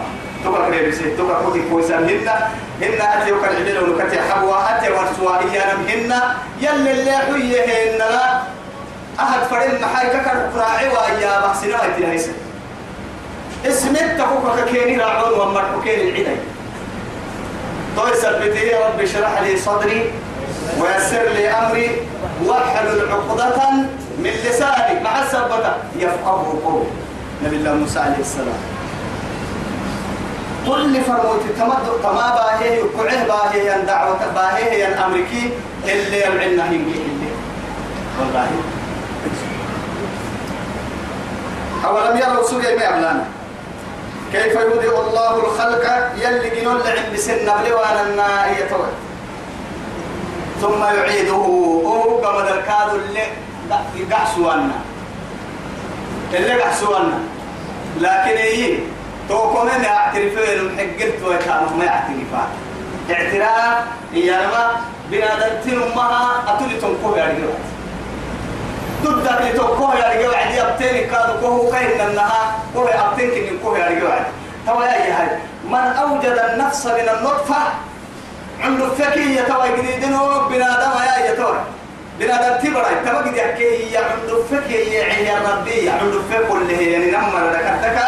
تبقى كريبسي تبقى كوكي كويسا هن هن أتي وكان عدل ونكتي حبوا أتي ورسوا إيانا هن يلي اللي حيه هن لا. أحد فرين محايكا كان راعي وإيا بحسنا هاي هيسن اسمت تقوك كيني راعون ومرحو كيني العدي طوي سبتي يا رب اشرح لي صدري ويسر لي أمري وأحلل عقدة من لساني. مع السبتة يفقه قولي نبي الله موسى عليه السلام. كل فرموت تمد تما باهي وكعه باهي ين دعوة باهي ين أمريكي اللي يمعنا هنجي اللي. والله. أولم يروا سوريا ما كيف يبدئ الله الخلق يلي جنون لعب بسن وأنا النائية ثم يعيده. هو قمد الكاد اللي يقعسوانا اللي قعسوانا. لكن إيه؟ توكم أنا اعترفين محقلت ويتامه ما يعترفان. اعتراف هي لما بنادمتين أمها أتولي تنكوه يا ضدك لتوكوه يا رجال عدي أبتين كادو كوه كاين النها كوه أبتين كن كوه يا رجال عدي. توا يا هاي من أوجد النفس من النطفة عنده فكية توا جديدين بنادم يا يا توا بنادم تبرع توا قد يحكي عنده فكية يا ربي عنده فك اللي هي يعني نمر ذكرتك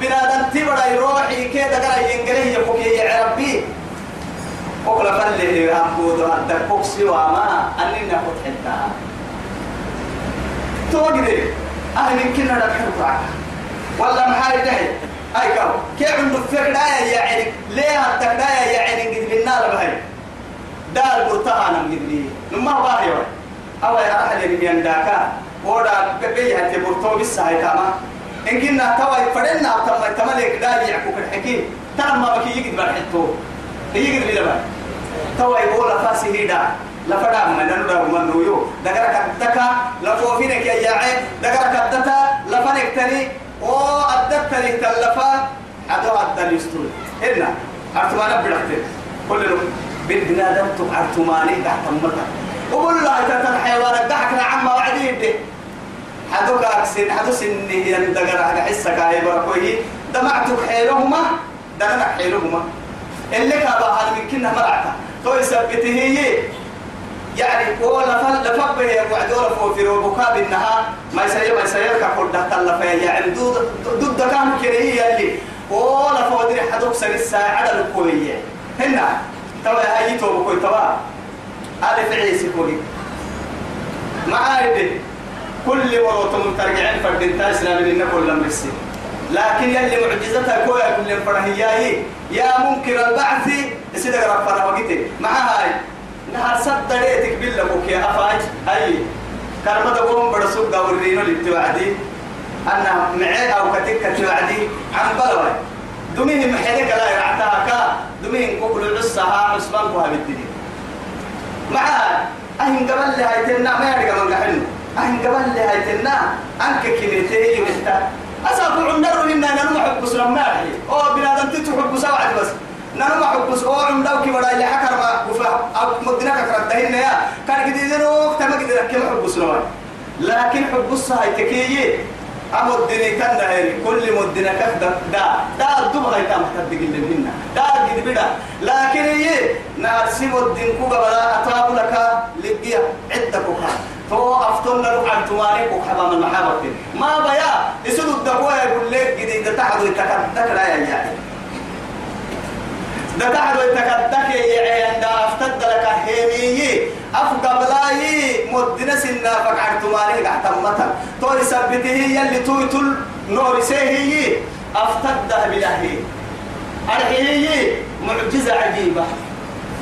بنادم تبرع يروحي كده قال ينقله يفكي يا ربي. وكل فله أبود هذا كوكسي وما أننا فتحتها توقدي أهل كنا نحب ولا محاي دهي. أي كم؟ كيف عنده فكرة يا عينك ليه هالتكرايا يا عينك قد بالنار بهاي. دار قرطها أنا قد لي نما باهي أو يا أحد اللي ينداكا ودا بقي هتي برتو بس هاي تمام إن كنا توا فرنا تما تملك دالي يعكوك الحكيم. ترى ما بكي يقد بالحتو يقد لي لبا توا يقول فاسي هيدا. لفدا من نندا من نويو دغرا كدكا لفوفينك يا جاعي دغرا كدتا لفنك تري أو ادت تري تلفا ادو ادل يستول هنا ارتمانا بدحت كل بالبنادم آدم تقعرتماني تحت متا وقول لا تتن حيوانك ضحكنا عما وعدي يدي حدوك أكسين حدو سني يندقر على حسك هاي بركوه دمعتك حيلهما دمعتك حيلهما اللي كابا هذا من كنا مرعتا تو يثبته يعني هو لفل لفب هي وعدور فو في ربكا بالنها ما يسير ما يسير كقول ده تلا في يعني ضد ضد كان كريه اللي هو لفو دري حدوك سن الساعة على الكوية هنا. توا هاي تو بكوي توا ألف عيسى كوي ما عارف كل مرة ترجعين فردين تاسنا من إنك كل مرسي لكن يلي معجزتها كوي كل فرهياي يا منكر البعث. سيدك ربنا وقتي مع هاي. نهار صد ريتك بالله بوك يا أفاج. أي كرمة قوم برسوك قورينو للتوعدي. أنا معي أو كتك توعدي عن بلوي دمهم محيلك لا يرعتها كا دمهم كوكل عصها عثمان كوها بالدنيا. مع أهن قبل لها يتنع ما يرجع من قحنه أهن قبل لي هايتنا أنك كنيتي يمتا أسافو عمدر إننا ننمى حب سلمان أو بنادم تتحب سواعد بس. نرمى حبس أو عمدو كي ولا اللي حكر ما وفا مدنا كثرت دهنا يا. كان كده يدرو تما كده كم حبس نوع لكن حبس هاي تكيي. أمو الدنيا كان هاي كل مدنا كذا دا. دا الدم هاي تام تبدي اللي منا دا قد بدا لكن هي نارسيم الدين كوبا بلا أطاب لك لقيا. عدة كوكا. تو أفتن لك عن تماري كوكا من محابة ما بيا. يسود الدقوة يقول لك جديد تحدو يتكتك لا يعني دتعد ويتكدك عند أفتد لك هيمي افقى بلاي مدنا سنة فقعد تماري قحت متا تو يثبته يلي تويتل نور سيهي. أفتد بلاهي أرحيه معجزة عجيبة.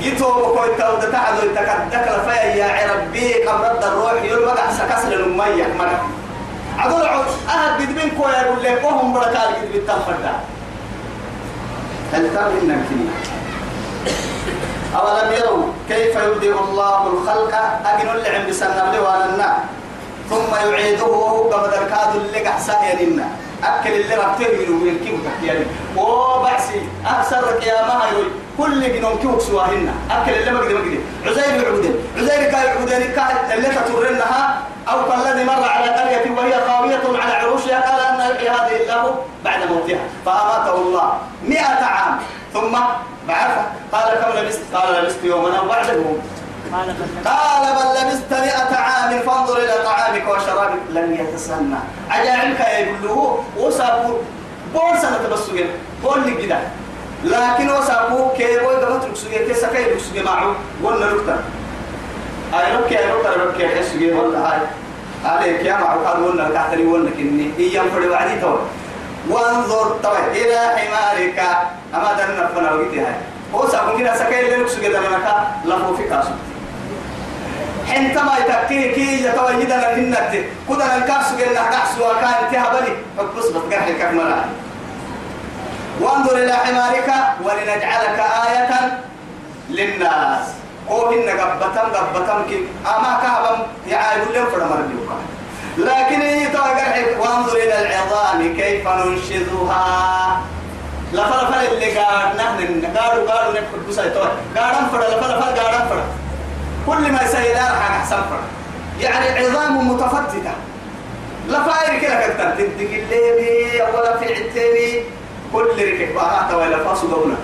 يتوب كوي تو دتعد ويتكدك لفيا يا ربي قبرد الروح يلمقع سكسر المية مرة. عدول عود أهد بدبين كوي يقول لك وهم بركال قد بالتنفرد هل ترى إنك أولم يروا كيف يبدئ الله الخلق؟ أجن اللي عم بسنة لوانا ثم يعيده قبل الكاد اللي قحسا يننا أكل اللي ربته من ويركب تحياني وبعسي أكثر يا ما هيروي كل جنون كيوك سواهن أكل اللي مقدر مقدر عزير يعودن عزير كاي يعودن كاي اللي تطرنها أو كالذي مر على قرية وهي خاوية على عروشها قال أن هذه الله بعد موتها. فأماته الله مئة عام. ثم بعثه. قال كم لبست؟ قال لبست يوما أو بعد يوم قال بل لبست مئة عام. فانظر إلى طعامك وشرابك. لن يتسنى. عجائبك يقول له وسابوا بول سنة تبسوين بول كده لكن وسابوا كي بول دمت ركسوين كي سكي ركسوين معه؟ ولا نكتر أي ركي أي نكتر ركي حسوين ولا هاي؟ عليك يا معه قال ولا كحتري ولا كني إيام فري وعدي تو. وانظر طيب إلى حمارك. أما درنا فنا وقتي هاي. هو سابون كده سكاي اللي نكسو كده لنا لفو في كاسو حينما يتكيه كي يتوجد لنا النت كده الكاسو كده نحسو وكان تهبلي فبص بتقرح الكاميرا وانظر إلى حمارك ولنجعلك آية للناس. هو إن قبتم قبتم كي. أما كهبم يعايد لهم فرمر لكن يتوقع وانظر إلى العظام كيف ننشذها لفلفل اللي قاعد نحن قاعدوا قاعدوا نكتب بس يتوه قاعد أنفر لفلفل قاعد أنفر. كل ما يسير حاجة أحسن فر يعني عظام متفتتة. لفاير كده كتر تدق الليلي ولا في عتيني. كل ركب بارات ولا فاسو دونا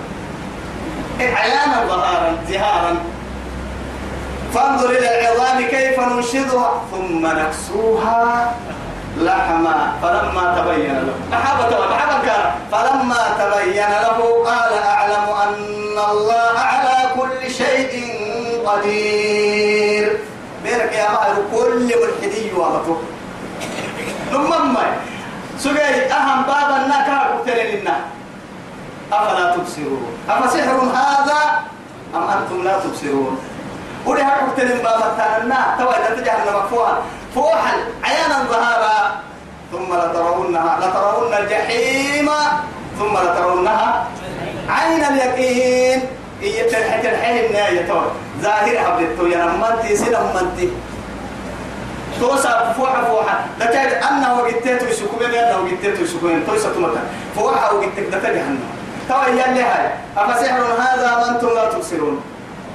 عيانا ظهارا زهارا. فانظر إلى العظام كيف ننشدها ثم نكسوها لحما. فلما تبين له محبة محبة كان فلما تبين له قال أعلم أن الله على كل شيء قدير. بيرك يا مهر كل ملحدي وامته نمم. سجي أهم بابا النكار قتلنا أفلا تبصرون؟ أفسحر هذا أم أنتم لا تبصرون؟ ولي هاك بابا تانا توا إذا تجعلنا مكفوها. فوحل عيانا ظهارا ثم لترونها لترون الجحيم ثم لترونها عين اليقين. إيه تلحق الحين النهاية ظاهر حبلتو يا نمنتي سنمنتي توسع فوحة فوحة. لكاد أنه وقتيتو يسكوين أنه وقتيتو يسكوين توسع تمتا فوحة وقتك دتا جهنم توا هي اللي هاي. أفسحر هذا وأنتم لا تبصرون.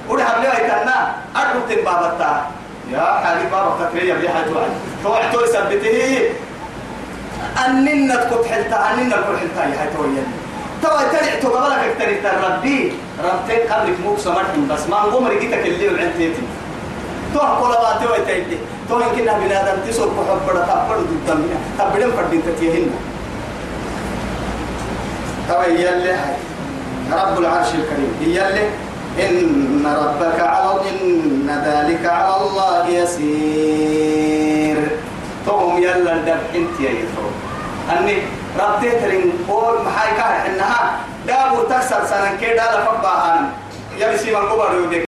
وده حبلي كنا أربط بابتا يا حالي بابا تكريا بيها توعد. توعد توسع بته أننا تكون حلتا أننا تكون حلتا يا تويا توا ترى تو قبلك ترى ربي. ربتك قبلك مو سمعتم بس ما نقوم رجيتك اللي وعنتيتي تو كل ما تو تيجي تو يمكن بنادم تسوق بحب بڑا تبڑ ضد منها تبڑم فردين تتيهن توا يلي رب العرش الكريم. يلي إن ربك على إن ذلك على الله يسير. توم يلا دب انت يا يتو أني ربتي ترين قول محاي كاه إنها دابو تكسر سنة كده لفبها سيما الكبر يوديك.